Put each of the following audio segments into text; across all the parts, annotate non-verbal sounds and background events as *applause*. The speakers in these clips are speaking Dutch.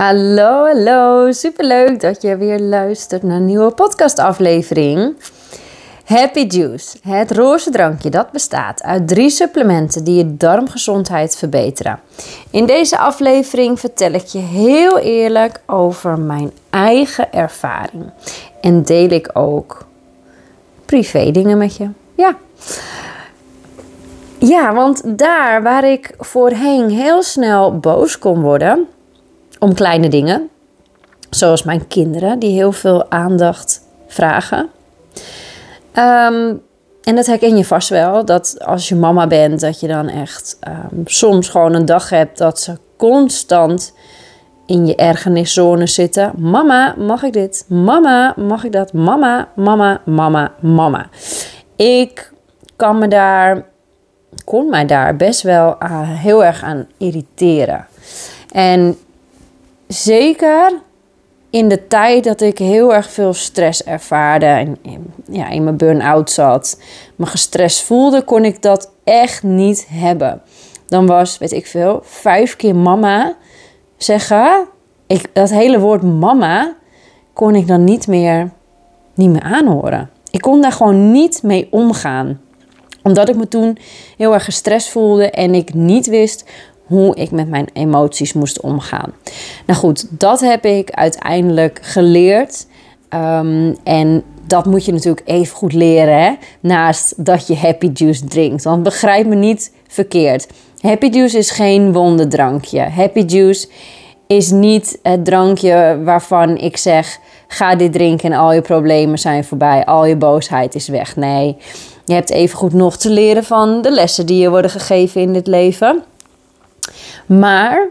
Hallo, hallo. Superleuk dat je weer luistert naar een nieuwe podcastaflevering. Happy Juice, het roze drankje dat bestaat uit drie supplementen die je darmgezondheid verbeteren. In deze aflevering vertel ik je heel eerlijk over mijn eigen ervaring. En deel ik ook privé dingen met je. Ja. Ja, want daar waar ik voorheen heel snel boos kon worden om kleine dingen, zoals mijn kinderen die heel veel aandacht vragen. Ehm, en dat herken je vast wel, dat als je mama bent, dat je dan echt ehm, soms gewoon een dag hebt dat ze constant in je ergerniszone zitten. Mama, mag ik dit? Mama, mag ik dat? Mama, mama, mama, mama. Ik kan me daar, kon mij daar best wel heel erg aan irriteren. En zeker in de tijd dat ik heel erg veel stress ervaarde en ja, in mijn burn-out zat, me gestrest voelde, kon ik dat echt niet hebben. Dan was, weet ik veel, vijf keer mama zeggen. Ik, dat hele woord mama kon ik dan niet meer, niet meer aanhoren. Ik kon daar gewoon niet mee omgaan. Omdat ik me toen heel erg gestrest voelde en ik niet wist hoe ik met mijn emoties moest omgaan. Nou goed, dat heb ik uiteindelijk geleerd. Ehm, en dat moet je natuurlijk even goed leren, hè? naast dat je happy juice drinkt. Want begrijp me niet verkeerd. Happy juice is geen wonderdrankje. Happy juice is niet het drankje waarvan ik zeg: ga dit drinken en al je problemen zijn voorbij, al je boosheid is weg. Nee, je hebt even goed nog te leren van de lessen die je worden gegeven in dit leven. Maar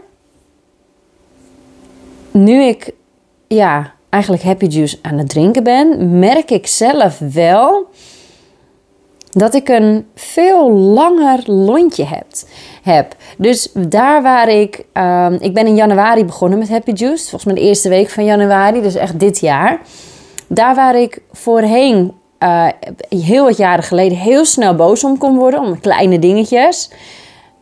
nu ik ja, eigenlijk happy juice aan het drinken ben, merk ik zelf wel dat ik een veel langer lontje heb. heb. Dus daar waar ik. Um, ik ben in januari begonnen met Happy Juice. Volgens mij de eerste week van januari, dus echt dit jaar. Daar waar ik voorheen, uh, heel wat jaren geleden, heel snel boos om kon worden. Om kleine dingetjes.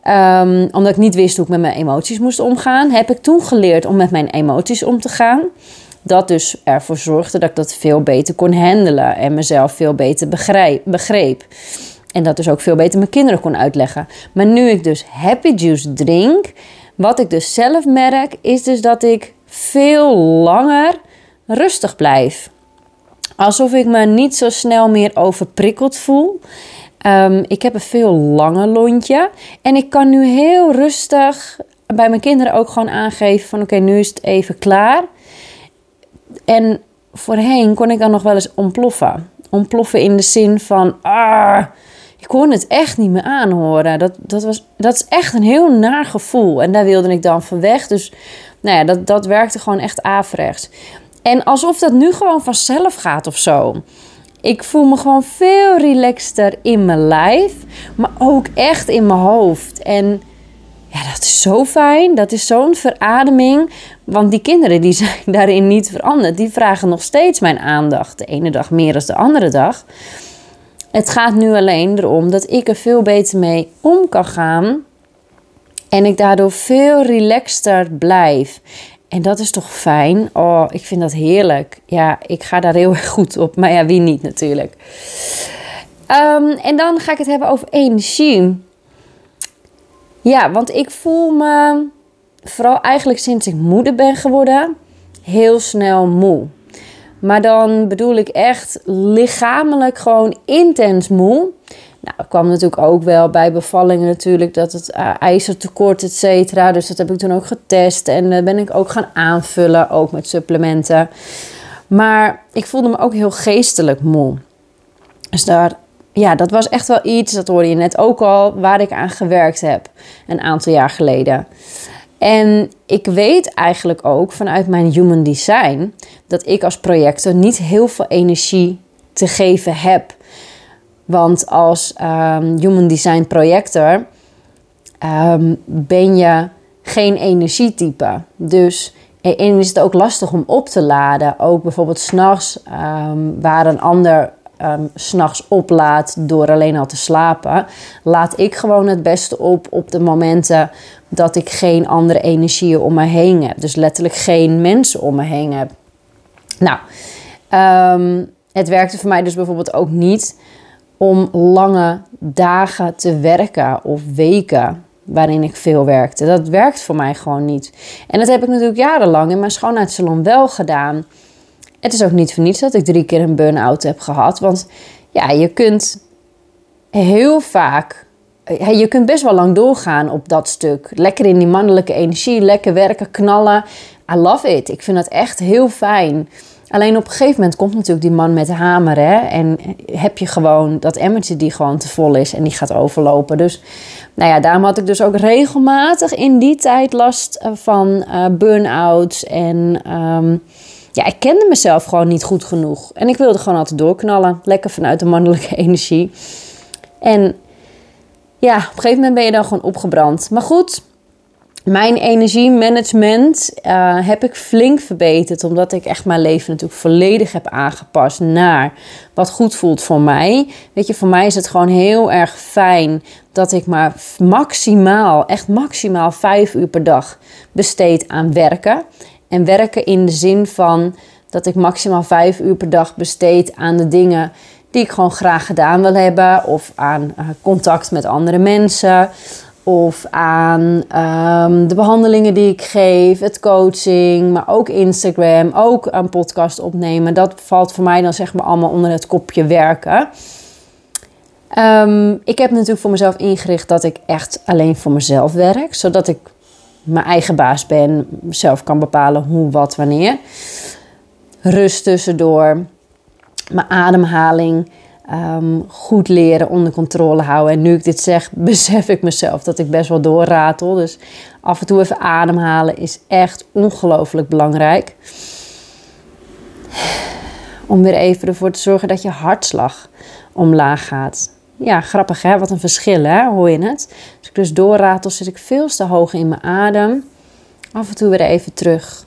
Um, omdat ik niet wist hoe ik met mijn emoties moest omgaan, heb ik toen geleerd om met mijn emoties om te gaan. Dat dus ervoor zorgde dat ik dat veel beter kon handelen en mezelf veel beter begrijp, begreep. En dat dus ook veel beter mijn kinderen kon uitleggen. Maar nu ik dus happy juice drink, wat ik dus zelf merk, is dus dat ik veel langer rustig blijf. Alsof ik me niet zo snel meer overprikkeld voel. Um, ik heb een veel langer lontje. En ik kan nu heel rustig bij mijn kinderen ook gewoon aangeven van oké, nu is het even klaar. En voorheen kon ik dan nog wel eens ontploffen. Ontploffen in de zin van, ah, ik kon het echt niet meer aanhoren. Dat, dat, was, dat is echt een heel naar gevoel. En daar wilde ik dan van weg. Dus nou ja, dat, dat werkte gewoon echt averechts. En alsof dat nu gewoon vanzelf gaat of zo. Ik voel me gewoon veel relaxter in mijn lijf, maar ook echt in mijn hoofd. En ja, dat is zo fijn. Dat is zo'n verademing. Want die kinderen die *laughs* zijn daarin niet veranderd. Die vragen nog steeds mijn aandacht. De ene dag meer dan de andere dag. Het gaat nu alleen erom dat ik er veel beter mee om kan gaan. En ik daardoor veel relaxter blijf. En dat is toch fijn? Oh, ik vind dat heerlijk. Ja, ik ga daar heel *laughs* erg goed op. Maar ja, wie niet natuurlijk. Ehm, en dan ga ik het hebben over energie. Ja, want ik voel me, vooral eigenlijk sinds ik moeder ben geworden, heel snel moe. Maar dan bedoel ik echt lichamelijk gewoon intens moe. Nou, kwam natuurlijk ook wel bij bevallingen natuurlijk dat het uh, ijzertekort, et cetera. Dus dat heb ik toen ook getest en uh, ben ik ook gaan aanvullen, ook met supplementen. Maar ik voelde me ook heel geestelijk moe. Dus daar, ja, dat was echt wel iets, dat hoorde je net ook al, waar ik aan gewerkt heb een aantal jaar geleden. En ik weet eigenlijk ook vanuit mijn human design dat ik als projector niet heel veel energie te geven heb. Want als um, human design projector um, ben je geen energietype. Dus en is het ook lastig om op te laden. Ook bijvoorbeeld s'nachts um, waar een ander um, s'nachts oplaat door alleen al te slapen, laat ik gewoon het beste op op de momenten dat ik geen andere energieën om me heen heb. Dus letterlijk geen mensen om me heen heb. Nou, ehm, het werkte voor mij dus bijvoorbeeld ook niet om lange dagen te werken of weken waarin ik veel werkte. Dat werkt voor mij gewoon niet. En dat heb ik natuurlijk jarenlang in mijn schoonheidssalon wel gedaan. Het is ook niet voor niets dat ik drie keer een burn-out heb gehad. Want ja, je kunt heel vaak. Je kunt best wel lang doorgaan op dat stuk. Lekker in die mannelijke energie, lekker werken, knallen. I love it. Ik vind dat echt heel fijn. Alleen op een gegeven moment komt natuurlijk die man met de hamer. Hè? En heb je gewoon dat emmertje die gewoon te vol is en die gaat overlopen. Dus nou ja, daarom had ik dus ook regelmatig in die tijd last eh, van uh, burn-outs. En ehm, ja, ik kende mezelf gewoon niet goed genoeg. En ik wilde gewoon altijd doorknallen. Lekker vanuit de mannelijke *laughs* energie. En ja, op een gegeven moment ben je dan gewoon opgebrand. Maar goed, mijn energiemanagement uh, heb ik flink verbeterd. Omdat ik echt mijn leven natuurlijk volledig heb aangepast naar wat goed voelt voor mij. Weet je, voor mij is het gewoon heel erg fijn dat ik maar maximaal, echt maximaal vijf uur per dag besteed aan werken. En werken in de zin van dat ik maximaal vijf uur per dag besteed aan de dingen die ik gewoon graag gedaan wil hebben. Of aan uh, contact met andere mensen of aan ehm, de behandelingen die ik geef, het coaching, maar ook Instagram, ook een podcast opnemen. Dat valt voor mij dan zeg maar allemaal onder het kopje werken. Ehm, ik heb natuurlijk voor mezelf ingericht dat ik echt alleen voor mezelf werk, zodat ik mijn eigen baas ben, zelf kan bepalen hoe, wat, wanneer. Rust tussendoor, mijn ademhaling. Ehm, goed leren, onder controle houden. En nu ik dit zeg, *laughs* besef ik mezelf dat ik best wel doorratel. Dus af en toe even ademhalen is echt ongelooflijk belangrijk. *sighs* Om weer even ervoor te zorgen dat je hartslag omlaag gaat. Ja, grappig hè, wat een verschil hè, hoor je het? Als ik dus doorratel, zit ik veel te hoog in mijn adem. Af en toe weer even terug.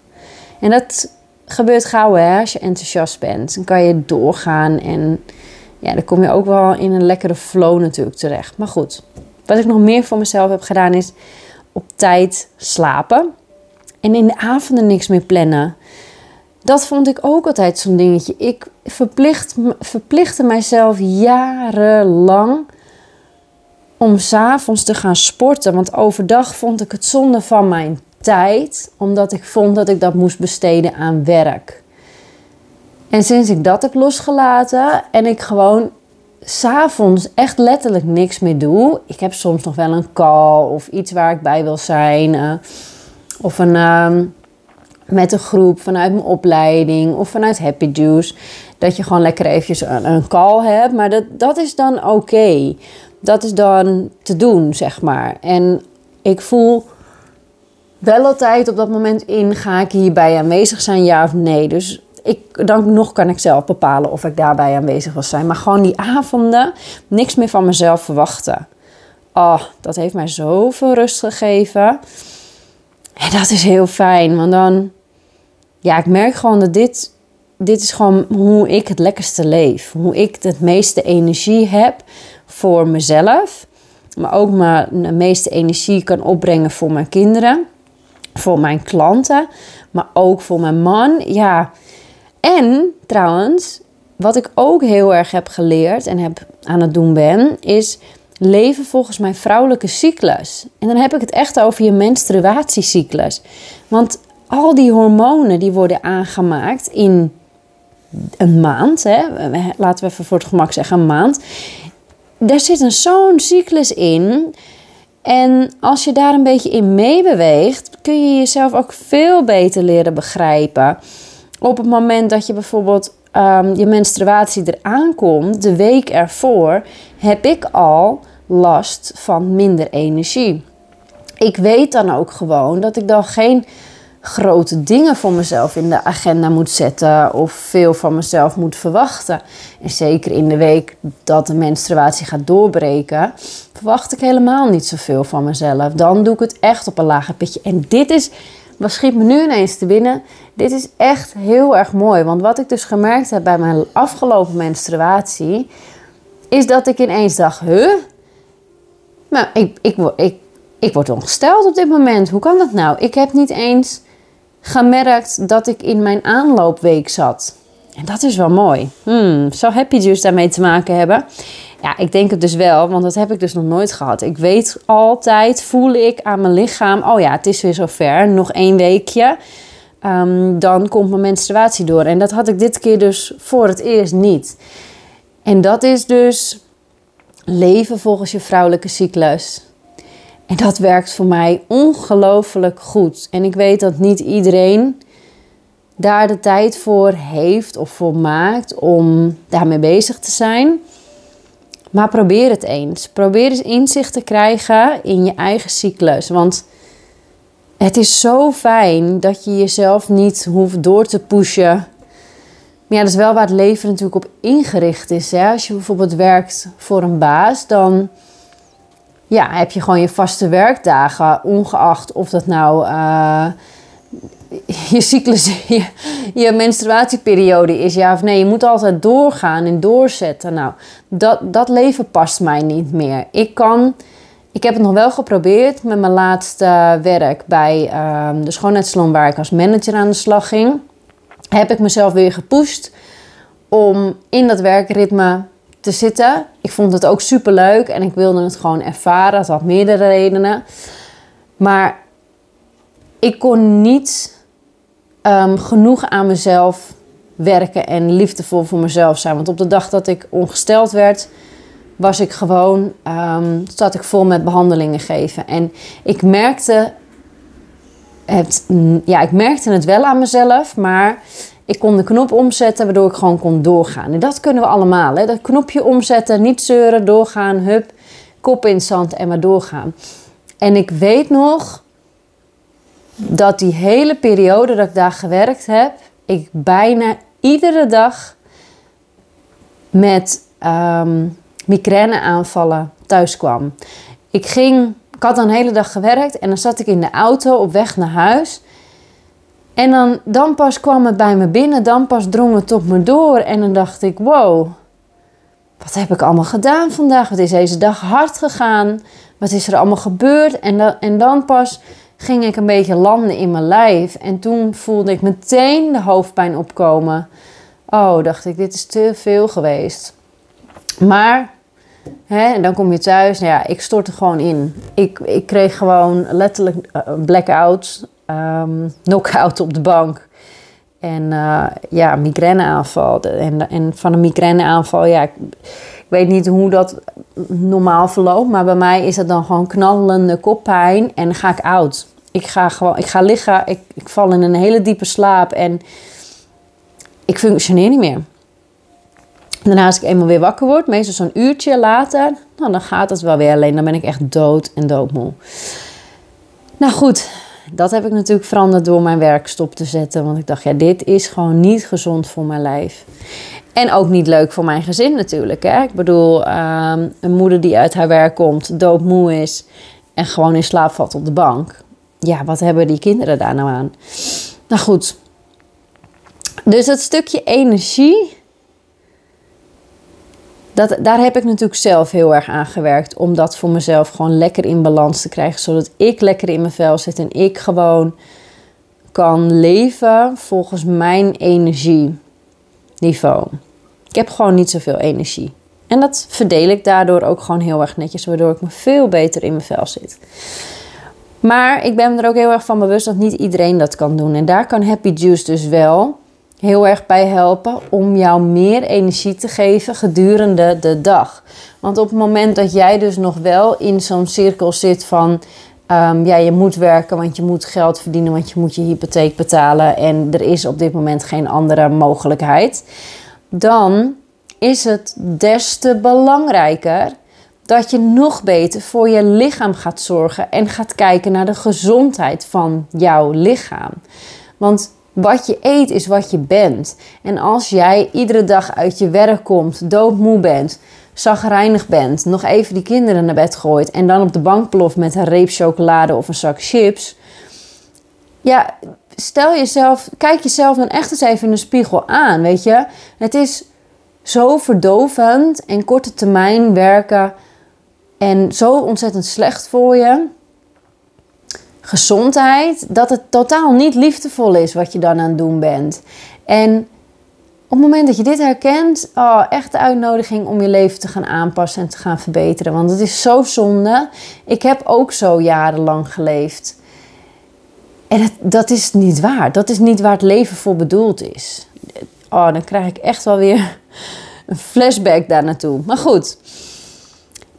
En dat gebeurt gauw hè, als je enthousiast bent. Dan kan je doorgaan en ja, dan kom je ook wel in een lekkere flow natuurlijk terecht. Maar goed, wat ik nog meer voor mezelf heb gedaan is op tijd slapen. En in de avonden niks meer plannen. Dat vond ik ook altijd zo'n dingetje. Ik verplicht, verplichtte mijzelf jarenlang om s'avonds te gaan sporten. Want overdag vond ik het zonde van mijn tijd. Omdat ik vond dat ik dat moest besteden aan werk. En sinds ik dat heb losgelaten en ik gewoon s'avonds echt letterlijk niks meer doe. Ik heb soms nog wel een call of iets waar ik bij wil zijn. Uh, of een, uh, met een groep vanuit mijn opleiding of vanuit Happy Juice. Dat je gewoon lekker eventjes een, een call hebt. Maar dat, dat is dan oké. Dat is dan te doen, zeg maar. En ik voel wel altijd op dat moment in, ga ik hierbij aanwezig zijn, ja of nee. Dus ik, dan nog kan ik zelf bepalen of ik daarbij aanwezig wil zijn. Maar gewoon die avonden, niks meer van mezelf verwachten. Oh, dat heeft mij zoveel rust gegeven. En dat is heel fijn, want dan... Ja, ik merk gewoon dat dit... Dit is gewoon hoe ik het lekkerste leef. Hoe ik het meeste energie heb voor mezelf. Maar ook mijn, de meeste energie kan opbrengen voor mijn kinderen. Voor mijn klanten. Maar ook voor mijn man. Ja, en trouwens, wat ik ook heel erg heb geleerd en heb aan het doen ben, is leven volgens mijn vrouwelijke cyclus. En dan heb ik het echt over je menstruatiecyclus. Want al die hormonen die worden aangemaakt in een maand, hè, laten we even voor het gemak zeggen een maand. Daar zit een zo'n cyclus in. En als je daar een beetje in meebeweegt, kun je jezelf ook veel beter leren begrijpen op het moment dat je bijvoorbeeld um, je menstruatie eraan komt, de week ervoor, heb ik al last van minder energie. Ik weet dan ook gewoon dat ik dan geen grote dingen voor mezelf in de agenda moet zetten of veel van mezelf moet verwachten. En zeker in de week dat de menstruatie gaat doorbreken, verwacht ik helemaal niet zoveel van mezelf. Dan doe ik het echt op een lager pitje. En dit is wat schiet me nu ineens te binnen? Dit is echt heel erg mooi. Want wat ik dus gemerkt heb bij mijn afgelopen menstruatie, is dat ik ineens dacht: huh? Maar ik, ik, ik, ik word ongesteld op dit moment. Hoe kan dat nou? Ik heb niet eens gemerkt dat ik in mijn aanloopweek zat. En dat is wel mooi. Hmm, zou happy juice daarmee te maken hebben? Ja, ik denk het dus wel, want dat heb ik dus nog nooit gehad. Ik weet altijd, voel ik aan mijn lichaam, oh ja, het is weer zover, nog één weekje. Ehm, dan komt mijn menstruatie door. En dat had ik dit keer dus voor het eerst niet. En dat is dus leven volgens je vrouwelijke cyclus. En dat werkt voor mij ongelooflijk goed. En ik weet dat niet iedereen daar de tijd voor heeft of voor maakt om daarmee bezig te zijn. Maar probeer het eens. Probeer eens inzicht te krijgen in je eigen cyclus. Want het is zo fijn dat je jezelf niet hoeft door te pushen. Maar ja, dat is wel waar het leven natuurlijk op ingericht is. Hè? Als je bijvoorbeeld werkt voor een baas, dan ja, heb je gewoon je vaste werkdagen. Ongeacht of dat nou uh, *laughs* je cyclus, je, je, menstruatieperiode is, ja of nee. Je moet altijd doorgaan en doorzetten. Nou, dat, dat leven past mij niet meer. Ik kan, ik heb het nog wel geprobeerd met mijn laatste werk bij uh, de schoonheidssalon waar ik als manager aan de slag ging. Heb ik mezelf weer gepusht om in dat werkritme te zitten. Ik vond het ook super leuk en ik wilde het gewoon ervaren. Dat had meerdere redenen. Maar ik kon niet um, genoeg aan mezelf werken en liefdevol voor mezelf zijn. Want op de dag dat ik ongesteld werd, was ik gewoon, um, zat ik vol met behandelingen geven. En ik merkte het, ja, ik merkte het wel aan mezelf, maar ik kon de knop omzetten waardoor ik gewoon kon doorgaan. En dat kunnen we allemaal. Hè? Dat knopje omzetten, niet zeuren, doorgaan, hup, kop in zand en maar doorgaan. En ik weet nog dat die hele periode dat ik daar gewerkt heb, ik bijna iedere dag met um, migraineaanvallen thuis kwam. Ik ging, ik had een hele dag gewerkt en dan zat ik in de auto op weg naar huis. En dan, dan pas kwam het bij me binnen, dan pas drong het op me door. En dan dacht ik, wow, wat heb ik allemaal gedaan vandaag? Wat is deze dag hard gegaan? Wat is er allemaal gebeurd? En, dan, en dan pas ging ik een beetje landen in mijn lijf. En toen voelde ik meteen de hoofdpijn opkomen. Oh, dacht ik, dit is te veel geweest. Maar, hè, dan kom je thuis. Nou ja, ik stortte gewoon in. Ik, ik kreeg gewoon letterlijk uh, blackouts um, knock-out op de bank. En uh, ja, migraineaanval. En, en van een migraineaanval, ja, ik, weet niet hoe dat normaal verloopt. Maar bij mij is het dan gewoon knallende koppijn en ga ik oud. Ik ga gewoon, ik ga liggen, ik, ik val in een hele diepe slaap en ik functioneer niet meer. Daarna als ik eenmaal weer wakker word, meestal zo'n uurtje later, nou, dan gaat het wel weer. Alleen dan ben ik echt dood en doodmoe. Nou goed, dat heb ik natuurlijk veranderd door mijn werk stop te zetten. Want ik dacht, ja, dit is gewoon niet gezond voor mijn lijf. En ook niet leuk voor mijn gezin natuurlijk. Hè? Ik bedoel, ehm, een moeder die uit haar werk komt, doodmoe is en gewoon in slaap valt op de bank. Ja, wat hebben die kinderen daar nou aan? Nou goed. Dus dat stukje energie dat, daar heb ik natuurlijk zelf heel erg aan gewerkt. Om dat voor mezelf gewoon lekker in balans te krijgen. Zodat ik lekker in mijn vel zit en ik gewoon kan leven volgens mijn energieniveau. Ik heb gewoon niet zoveel energie. En dat verdeel ik daardoor ook gewoon heel erg netjes, waardoor ik me veel beter in mijn vel zit. Maar ik ben er ook heel erg van bewust dat niet iedereen dat kan doen. En daar kan Happy Juice dus wel heel erg bij helpen om jou meer energie te geven gedurende de dag. Want op het moment dat jij dus nog wel in zo'n cirkel zit van um, ja, je moet werken, want je moet geld verdienen, want je moet je hypotheek betalen en er is op dit moment geen andere mogelijkheid, dan is het des te belangrijker dat je nog beter voor je lichaam gaat zorgen en gaat kijken naar de gezondheid van jouw lichaam. Want wat je eet is wat je bent. En als jij iedere dag uit je werk komt, doodmoe bent, zagrijnig bent, nog even die kinderen naar bed gooit en dan op de bank ploft met een reep chocolade of een zak chips. ja, stel jezelf, kijk jezelf dan echt eens even in de spiegel aan, weet je. Het is zo verdovend en korte termijn werken en zo ontzettend slecht voor je. Gezondheid, dat het totaal niet liefdevol is wat je dan aan het doen bent. En op het moment dat je dit herkent, oh, echt de uitnodiging om je leven te gaan aanpassen en te gaan verbeteren. Want het is zo zonde. Ik heb ook zo jarenlang geleefd. En dat is niet waar. Dat is niet waar het leven voor bedoeld is. Oh, dan krijg ik echt wel weer *laughs* een flashback daar naartoe. Maar goed.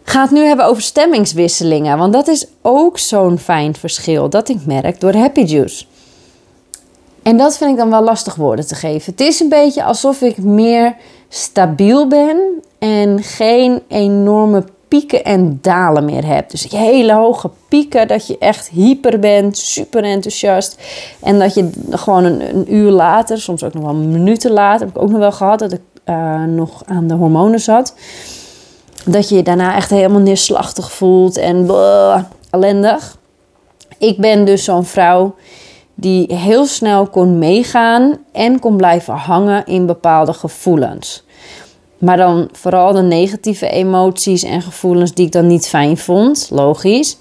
Ga het nu hebben over stemmingswisselingen. Want dat is ook zo'n fijn verschil dat ik merk door Happy Juice. En dat vind ik dan wel lastig woorden te geven. Het is een beetje alsof ik meer stabiel ben en geen enorme pieken en dalen meer heb. Dus hele hoge pieken, dat je echt hyper bent, super enthousiast. En dat je gewoon een, uur later, soms ook nog wel minuten later, heb ik ook nog wel gehad dat ik uh, nog aan de hormonen zat. Dat je je daarna echt helemaal neerslachtig voelt en bleh, ellendig. Ik ben dus zo'n vrouw die heel snel kon meegaan en kon blijven hangen in bepaalde gevoelens. Maar dan vooral de negatieve emoties en gevoelens die ik dan niet fijn vond, logisch.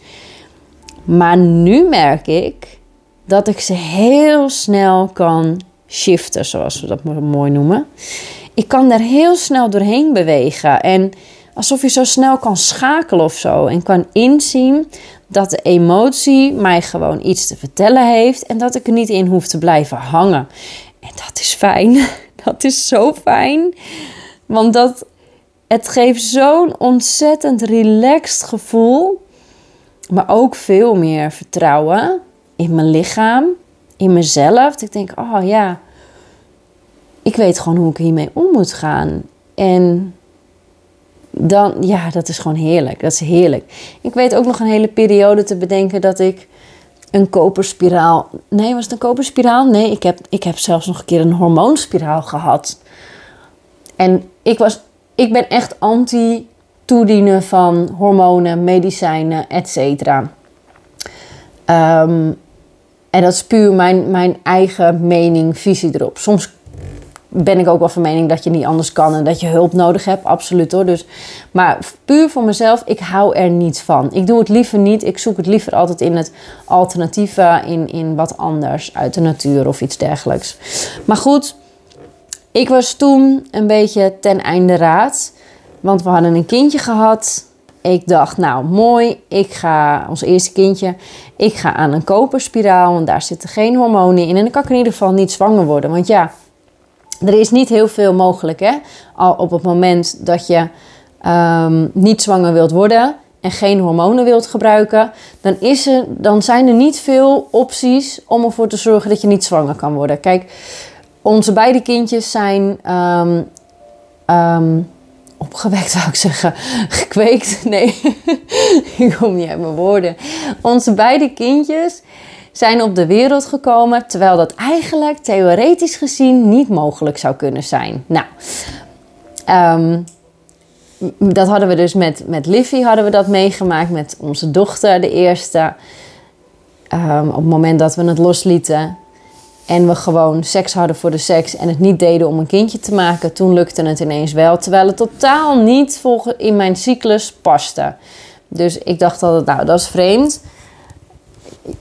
Maar nu merk ik dat ik ze heel snel kan shiften, zoals we dat mooi noemen. Ik kan daar heel snel doorheen bewegen en alsof je zo snel kan schakelen of zo en kan inzien dat de emotie mij gewoon iets te vertellen heeft en dat ik er niet in hoef te blijven hangen. En dat is fijn. *laughs* Dat is zo fijn. Want dat, het geeft zo'n ontzettend relaxed gevoel. Maar ook veel meer vertrouwen in mijn lichaam, in mezelf. Ik denk, oh ja, ik weet gewoon hoe ik hiermee om moet gaan. En dan, ja, dat is gewoon heerlijk. Dat is heerlijk. Ik weet ook nog een hele periode te bedenken dat ik een koperspiraal. Nee, was het een koperspiraal? Nee, ik heb, ik heb zelfs nog een keer een hormoonspiraal gehad. En ik, was, ik ben echt anti toedienen van hormonen, medicijnen, etc. Um, ehm, en dat is puur mijn, mijn eigen mening, visie erop. Soms ben ik ook wel van mening dat je niet anders kan en dat je hulp nodig hebt. Absoluut hoor. Dus, maar puur voor mezelf, ik hou er niet van. Ik doe het liever niet. Ik zoek het liever altijd in het alternatieve, in, in wat anders uit de natuur of iets dergelijks. Maar goed, ik was toen een beetje ten einde raad. Want we hadden een kindje gehad. Ik dacht, nou mooi, ik ga, ons eerste kindje, ik ga aan een koperspiraal, want daar zitten geen hormonen in. En dan kan ik in ieder geval niet zwanger worden. Want ja, er is niet heel veel mogelijk. Hè? Al op het moment dat je um, niet zwanger wilt worden en geen hormonen wilt gebruiken, dan, is er, dan zijn er niet veel opties om ervoor te zorgen dat je niet zwanger kan worden. Kijk, onze beide kindjes zijn um, um, opgewekt, *laughs* zou ik zeggen. Gekweekt. Nee, *laughs* ik kom niet uit mijn woorden. Onze beide kindjes zijn op de wereld gekomen, terwijl dat eigenlijk theoretisch gezien niet mogelijk zou kunnen zijn. Nou, um, dat hadden we dus met, met Liffy hadden we dat meegemaakt, met onze dochter, de eerste. Um, op het moment dat we het loslieten en we gewoon seks hadden voor de seks en het niet deden om een kindje te maken, toen lukte het ineens wel, terwijl het totaal niet in mijn cyclus paste. Dus ik dacht altijd, nou, dat is vreemd.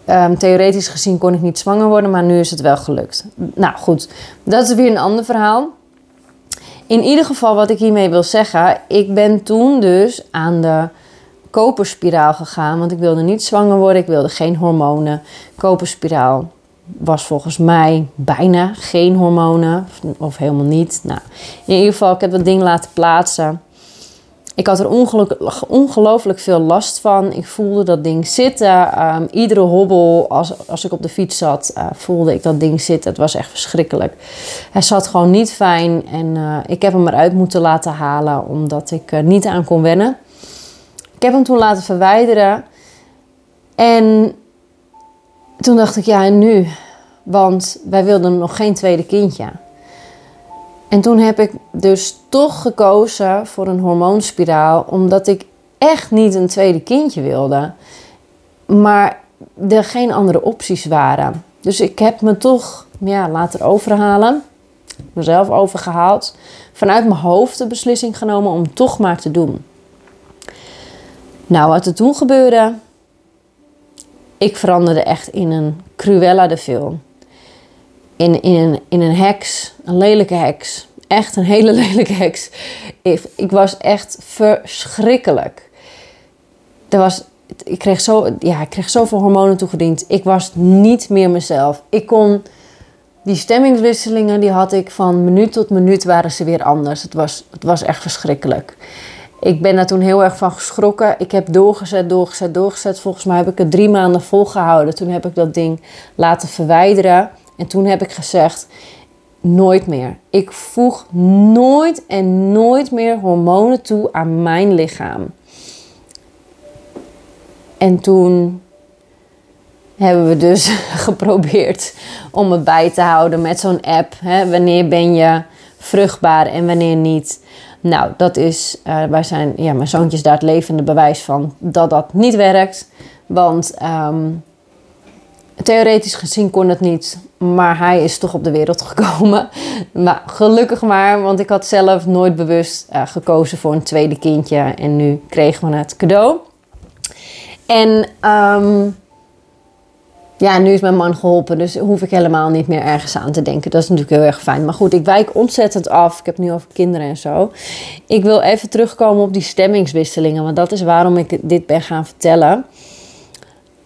Um, theoretisch gezien kon ik niet zwanger worden, maar nu is het wel gelukt. Nou goed, dat is weer een ander verhaal. In ieder geval, wat ik hiermee wil zeggen, ik ben toen dus aan de koperspiraal gegaan, want ik wilde niet zwanger worden, ik wilde geen hormonen. Koperspiraal was volgens mij bijna geen hormonen, of helemaal niet. Nou, in ieder geval, ik heb dat ding laten plaatsen. Ik had er ongelooflijk veel last van. Ik voelde dat ding zitten. Um, iedere hobbel, als, als ik op de fiets zat, uh, voelde ik dat ding zitten. Het was echt verschrikkelijk. Hij zat gewoon niet fijn en uh, ik heb hem eruit moeten laten halen omdat ik er niet aan kon wennen. Ik heb hem toen laten verwijderen. En toen dacht ik, ja en nu? Want wij wilden nog geen tweede kindje. En toen heb ik dus toch gekozen voor een hormoonspiraal, omdat ik echt niet een tweede kindje wilde. Maar er geen andere opties waren. Dus ik heb me toch ja, laten overhalen, mezelf overgehaald, vanuit mijn hoofd de beslissing genomen om toch maar te doen. Nou, wat er toen gebeurde, ik veranderde echt in een Cruella de film. In, in, een, in een heks, een lelijke heks. Echt een hele *laughs* lelijke heks. Ik, ik was echt verschrikkelijk. Er was, ik, kreeg zo, ja, ik kreeg zoveel hormonen toegediend. Ik was niet meer mezelf. Ik kon... Die stemmingswisselingen die had ik van minuut tot minuut waren ze weer anders. Het was, het was echt verschrikkelijk. Ik ben daar toen heel erg van geschrokken. Ik heb doorgezet, doorgezet, doorgezet. Volgens mij heb ik het drie maanden volgehouden. Toen heb ik dat ding laten verwijderen. En toen heb ik gezegd: nooit meer. Ik voeg nooit en nooit meer hormonen toe aan mijn lichaam. En toen hebben we dus *laughs* geprobeerd om het bij te houden met zo'n app. Hè? Wanneer ben je vruchtbaar en wanneer niet. Nou, dat is, uh, wij zijn, ja, mijn zoontje daar het levende bewijs van dat dat niet werkt. Want ehm, theoretisch gezien kon het niet, maar hij is toch op de wereld gekomen. Maar gelukkig maar, want ik had zelf nooit bewust uh, gekozen voor een tweede kindje en nu kregen we het cadeau. En um, ja, nu is mijn man geholpen, dus hoef ik helemaal niet meer ergens aan te denken. Dat is natuurlijk heel erg fijn. Maar goed, ik wijk ontzettend af. Ik heb nu over kinderen en zo. Ik wil even terugkomen op die stemmingswisselingen, want dat is waarom ik dit ben gaan vertellen.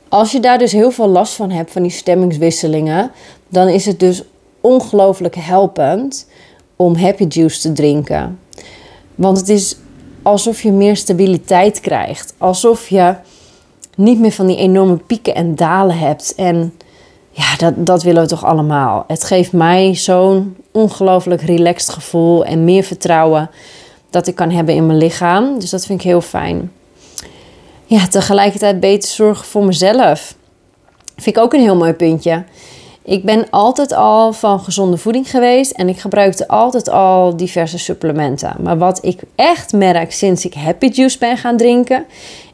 Als je daar dus heel veel last van hebt, van die stemmingswisselingen, dan is het dus ongelooflijk helpend om happy juice te drinken. Want het is alsof je meer stabiliteit krijgt. Alsof je niet meer van die enorme pieken en dalen hebt. En ja, dat, dat willen we toch allemaal. Het geeft mij zo'n ongelooflijk relaxed gevoel en meer vertrouwen dat ik kan hebben in mijn lichaam. Dus dat vind ik heel fijn. Ja, tegelijkertijd beter zorgen voor mezelf. Vind ik ook een heel mooi puntje. Ik ben altijd al van gezonde voeding geweest en ik gebruikte altijd al diverse supplementen. Maar wat ik echt merk sinds ik Happy Juice ben gaan drinken,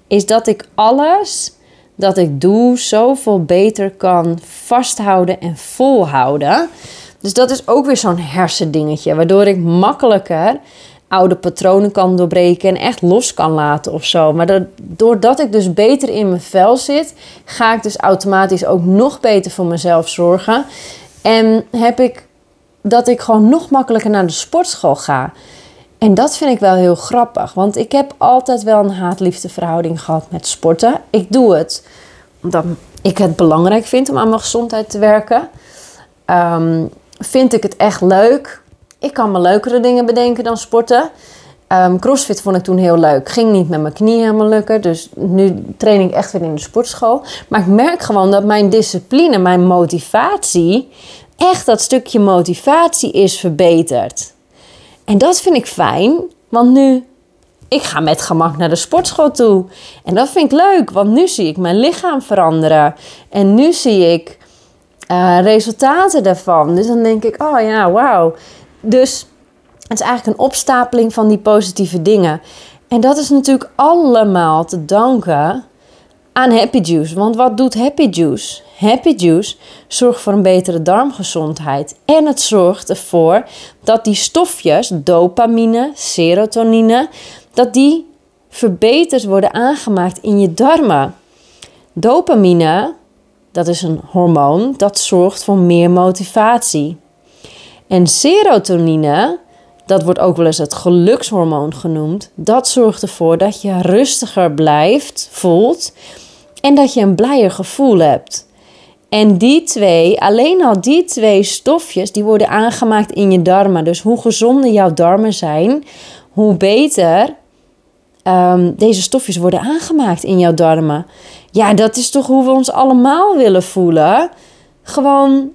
is dat ik alles dat ik doe zoveel beter kan vasthouden en volhouden. Dus dat is ook weer zo'n hersendingetje, waardoor ik makkelijker oude patronen kan doorbreken en echt los kan laten of zo. Maar doordat ik dus beter in mijn vel zit, ga ik dus automatisch ook nog beter voor mezelf zorgen. En heb ik dat ik gewoon nog makkelijker naar de sportschool ga. En dat vind ik wel heel grappig, want ik heb altijd wel een haat-liefde verhouding gehad met sporten. Ik doe het omdat ik het belangrijk vind om aan mijn gezondheid te werken. Um, vind ik het echt leuk? Ik kan me leukere dingen bedenken dan sporten. Um, crossfit vond ik toen heel leuk. Ging niet met mijn knieën helemaal lukken. Dus nu train ik echt weer in de sportschool. Maar ik merk gewoon dat mijn discipline, mijn motivatie, echt dat stukje motivatie is verbeterd. En dat vind ik fijn, want nu ik ga met gemak naar de sportschool toe. En dat vind ik leuk, want nu zie ik mijn lichaam veranderen. En nu zie ik uh, resultaten daarvan. Dus dan denk ik, oh ja, wauw. Dus het is eigenlijk een opstapeling van die positieve dingen. En dat is natuurlijk allemaal te danken aan Happy Juice. Want wat doet Happy Juice? Happy Juice zorgt voor een betere darmgezondheid. En het zorgt ervoor dat die stofjes, dopamine, serotonine, dat die verbeterd worden aangemaakt in je darmen. Dopamine, dat is een hormoon, dat zorgt voor meer motivatie. En serotonine, dat wordt ook wel eens het gelukshormoon genoemd, dat zorgt ervoor dat je rustiger blijft, voelt en dat je een blijer gevoel hebt. En die twee, alleen al die twee stofjes, die worden aangemaakt in je darmen. Dus hoe gezonder jouw darmen zijn, hoe beter um, deze stofjes worden aangemaakt in jouw darmen. Ja, dat is toch hoe we ons allemaal willen voelen. Gewoon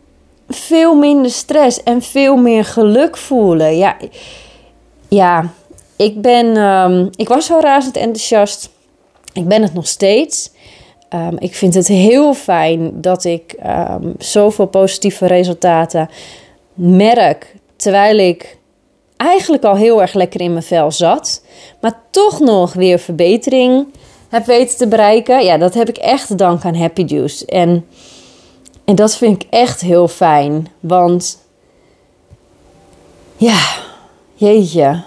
veel minder stress en veel meer geluk voelen. Ja, ja ik ben. Um, ik was zo razend enthousiast. Ik ben het nog steeds. Um, ik vind het heel fijn dat ik um, zoveel positieve resultaten merk. Terwijl ik eigenlijk al heel erg lekker in mijn vel zat. Maar toch nog weer verbetering heb weten te bereiken. Ja, dat heb ik echt te danken aan Happy Juice. En En dat vind ik echt heel fijn. Want ja, jeetje.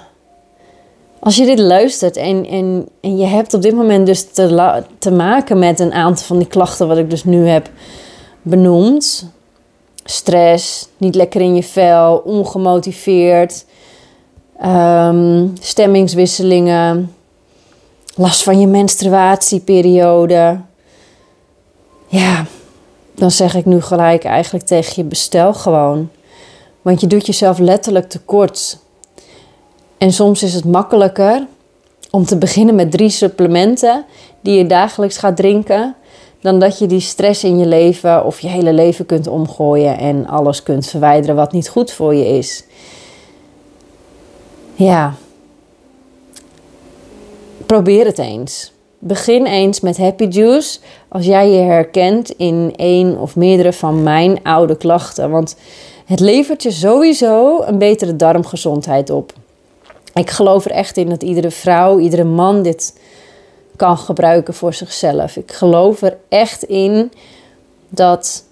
Als je dit luistert en, en, en je hebt op dit moment dus te, te maken met een aantal van die klachten wat ik dus nu heb benoemd. Stress, niet lekker in je vel, ongemotiveerd, ehm, stemmingswisselingen, last van je menstruatieperiode. Ja, dan zeg ik nu gelijk eigenlijk tegen je bestel gewoon. Want je doet jezelf letterlijk tekort. En soms is het makkelijker om te beginnen met drie supplementen die je dagelijks gaat drinken, dan dat je die stress in je leven of je hele leven kunt omgooien en alles kunt verwijderen wat niet goed voor je is. Ja. Probeer het eens. Begin eens met Happy Juice als jij je herkent in één of meerdere van mijn oude klachten. Want het levert je sowieso een betere darmgezondheid op. Ik geloof er echt in dat iedere vrouw, iedere man dit kan gebruiken voor zichzelf. Ik geloof er echt in dat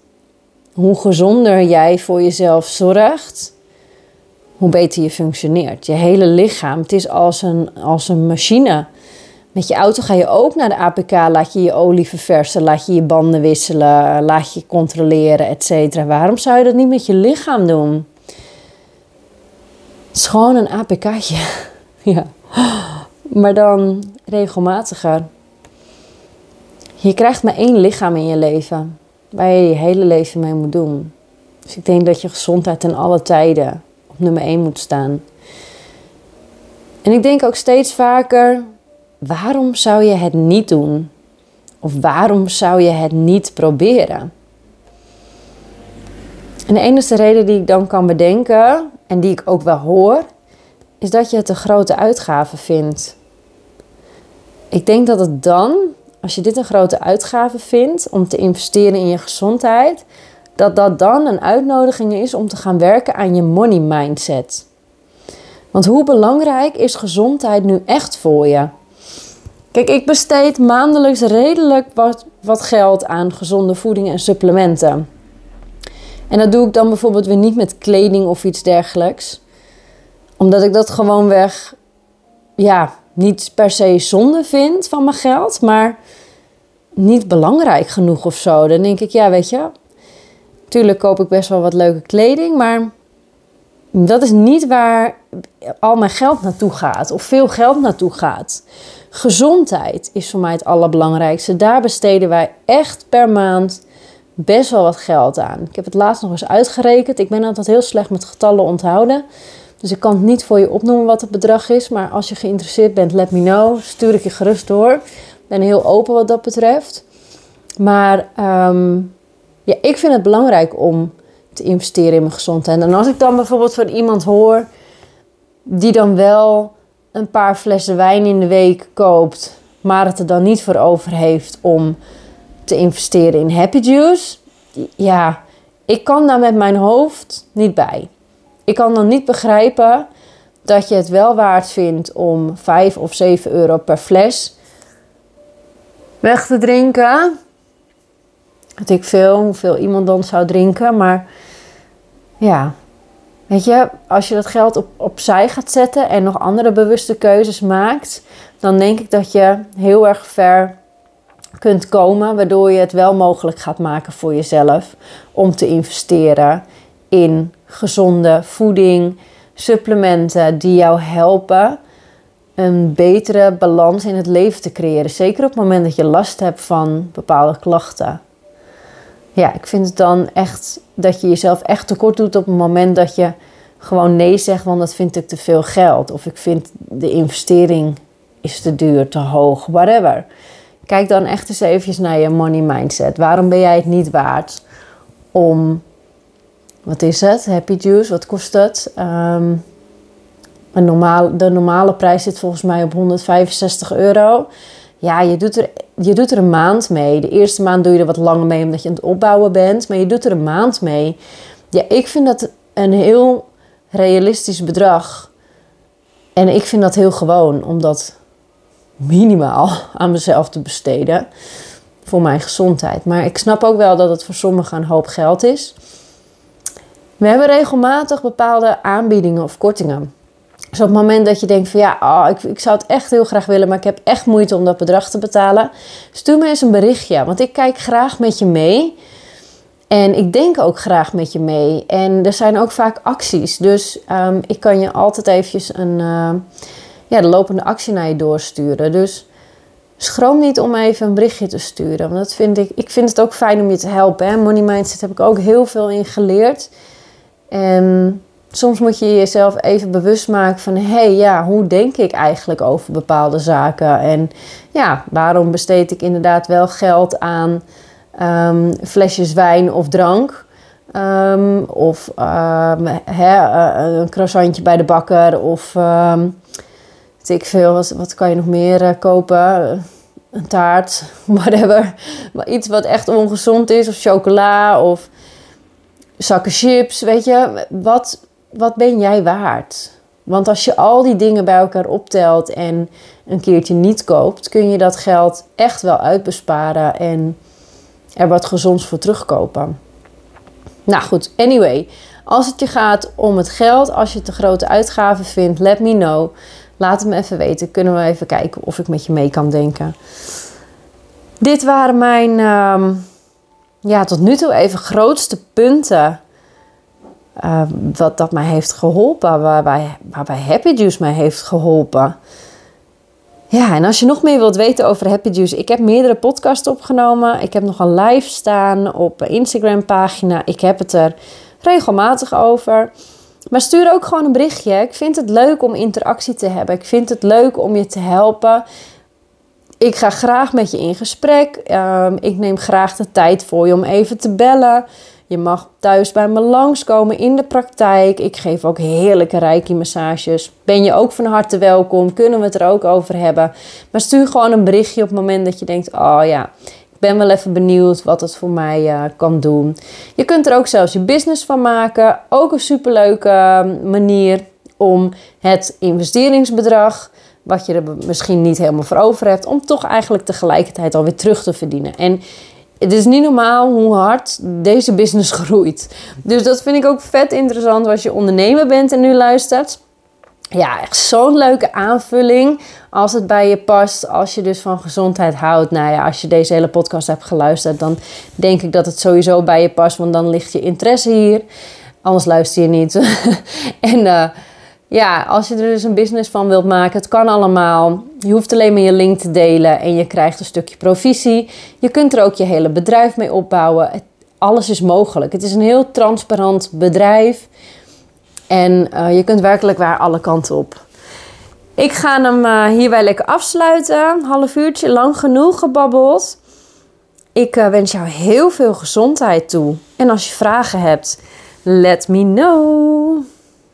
hoe gezonder jij voor jezelf zorgt, hoe beter je functioneert. Je hele lichaam, het is als een, als een machine. Met je auto ga je ook naar de APK, laat je je olie verversen, laat je je banden wisselen, laat je controleren, etc. Waarom zou je dat niet met je lichaam doen? Het is gewoon een APK'tje. *laughs* ja. Maar dan regelmatiger. Je krijgt maar één lichaam in je leven waar je je hele leven mee moet doen. Dus ik denk dat je gezondheid ten alle tijden op nummer één moet staan. En ik denk ook steeds vaker waarom zou je het niet doen? Of waarom zou je het niet proberen? En de enige reden die ik dan kan bedenken, en die ik ook wel hoor, is dat je het een grote uitgave vindt. Ik denk dat het dan, als je dit een grote uitgave vindt om te investeren in je gezondheid, dat dat dan een uitnodiging is om te gaan werken aan je money mindset. Want hoe belangrijk is gezondheid nu echt voor je? Kijk, ik besteed maandelijks redelijk wat, geld aan gezonde voeding en supplementen. En dat doe ik dan bijvoorbeeld weer niet met kleding of iets dergelijks. Omdat ik dat gewoon weg, ja, niet per se zonde vind van mijn geld, maar niet belangrijk genoeg of zo. Dan denk ik, ja, weet je, tuurlijk koop ik best wel wat leuke kleding, maar dat is niet waar al mijn geld naartoe gaat of veel geld naartoe gaat. Gezondheid is voor mij het allerbelangrijkste. Daar besteden wij echt per maand best wel wat geld aan. Ik heb het laatst nog eens uitgerekend. Ik ben altijd heel slecht met getallen onthouden. Dus ik kan het niet voor je opnoemen wat het bedrag is. Maar als je geïnteresseerd bent, let me know. Stuur ik je gerust door. Ik ben heel open wat dat betreft. Maar ehm, ja, ik vind het belangrijk om te investeren in mijn gezondheid. En als ik dan bijvoorbeeld van iemand hoor die dan wel een paar flessen wijn in de week koopt, maar het er dan niet voor over heeft om te investeren in Happy Juice. Ja, ik kan daar met mijn hoofd niet bij. Ik kan dan niet begrijpen dat je het wel waard vindt om 5 of 7 euro per fles weg te drinken. Weet ik veel, hoeveel iemand dan zou drinken. Maar ja, weet je, als je dat geld op, opzij gaat zetten en nog andere bewuste keuzes maakt, dan denk ik dat je heel erg ver kunt komen, waardoor je het wel mogelijk gaat maken voor jezelf om te investeren in gezonde voeding, supplementen die jou helpen een betere balans in het leven te creëren. Zeker op het moment dat je last hebt van bepaalde klachten. Ja, ik vind het dan echt dat je jezelf echt tekort doet op het moment dat je gewoon nee zegt, want dat vind ik te veel geld. Of ik vind de investering is te duur, te hoog, whatever. Kijk dan echt eens even naar je money mindset. Waarom ben jij het niet waard om, wat is het? Happy Juice, wat kost het? Ehm, een normaal, de normale prijs zit volgens mij op 165 euro. Ja, je doet, er, je doet er een maand mee. De eerste maand doe je er wat langer mee omdat je aan het opbouwen bent. Maar je doet er een maand mee. Ja, ik vind dat een heel realistisch bedrag. En ik vind dat heel gewoon, omdat minimaal *laughs* aan mezelf te besteden. voor mijn gezondheid. Maar ik snap ook wel dat het voor sommigen een hoop geld is. We hebben regelmatig bepaalde aanbiedingen of kortingen. Dus op het moment dat je denkt van ja, oh, ik, ik zou het echt heel graag willen, maar ik heb echt moeite om dat bedrag te betalen. Stuur me eens een berichtje, want ik kijk graag met je mee. En ik denk ook graag met je mee. En er zijn ook vaak acties. Dus um, ik kan je altijd eventjes een, uh, ja, de lopende actie naar je doorsturen. Dus schroom niet om even een berichtje te sturen. Want dat vind ik, ik vind het ook fijn om je te helpen. Money Mindset heb ik ook heel veel in geleerd. En soms moet je jezelf even bewust maken van... hé, hey, ja, hoe denk ik eigenlijk over bepaalde zaken? En ja, waarom besteed ik inderdaad wel geld aan um, flesjes wijn of drank... Um, of um, een croissantje bij de bakker of weet ik veel, wat, kan je nog meer uh, kopen? Een taart, *laughs* whatever. Maar iets wat echt ongezond is, of chocola, of zakken chips, weet je. Wat, wat ben jij waard? Want als je al die dingen bij elkaar optelt en een keertje niet koopt, kun je dat geld echt wel uitbesparen en er wat gezonds voor terugkopen. Nou goed, anyway. Als het je gaat om het geld, als je een grote uitgave vindt, let me know. Laat het me even weten. Kunnen we even kijken of ik met je mee kan denken. Dit waren mijn, uh, ja, tot nu toe even grootste punten. Uh, wat dat mij heeft geholpen. Waarbij, waarbij Happy Juice mij heeft geholpen. Ja, en als je nog meer wilt weten over Happy Juice, ik heb meerdere podcasts opgenomen. Ik heb nog een live staan op Instagram pagina. Ik heb het er regelmatig over. Maar stuur ook gewoon een berichtje. Ik vind het leuk om interactie te hebben. Ik vind het leuk om je te helpen. Ik ga graag met je in gesprek. Ehm, ik neem graag de tijd voor je om even te bellen. Je mag thuis bij me langskomen in de praktijk. Ik geef ook heerlijke reiki-massages. Ben je ook van harte welkom? Kunnen we het er ook over hebben? Maar stuur gewoon een berichtje op het moment dat je denkt: Oh ja, ben wel even benieuwd wat het voor mij uh, kan doen. Je kunt er ook zelfs je business van maken. Ook een superleuke ehm, manier om het investeringsbedrag, wat je er misschien niet helemaal voor over hebt, om toch eigenlijk tegelijkertijd alweer terug te verdienen. En het is niet normaal hoe hard deze business groeit. Dus dat vind ik ook vet interessant als je ondernemer bent en nu luistert ja, echt zo'n leuke aanvulling. Als het bij je past, als je dus van gezondheid houdt. Nou ja, als je deze hele podcast hebt geluisterd, dan denk ik dat het sowieso bij je past. Want dan ligt je interesse hier. Anders luister je niet. *laughs* en uh, ja, als je er dus een business van wilt maken, het kan allemaal. Je hoeft alleen maar je link te delen en je krijgt een stukje provisie. Je kunt er ook je hele bedrijf mee opbouwen. alles is mogelijk. Het is een heel transparant bedrijf. En uh, je kunt werkelijk waar alle kanten op. Ik ga hem uh, hierbij lekker afsluiten. Half uurtje, lang genoeg gebabbeld. Ik uh, wens jou heel veel gezondheid toe. En als je vragen hebt, let me know.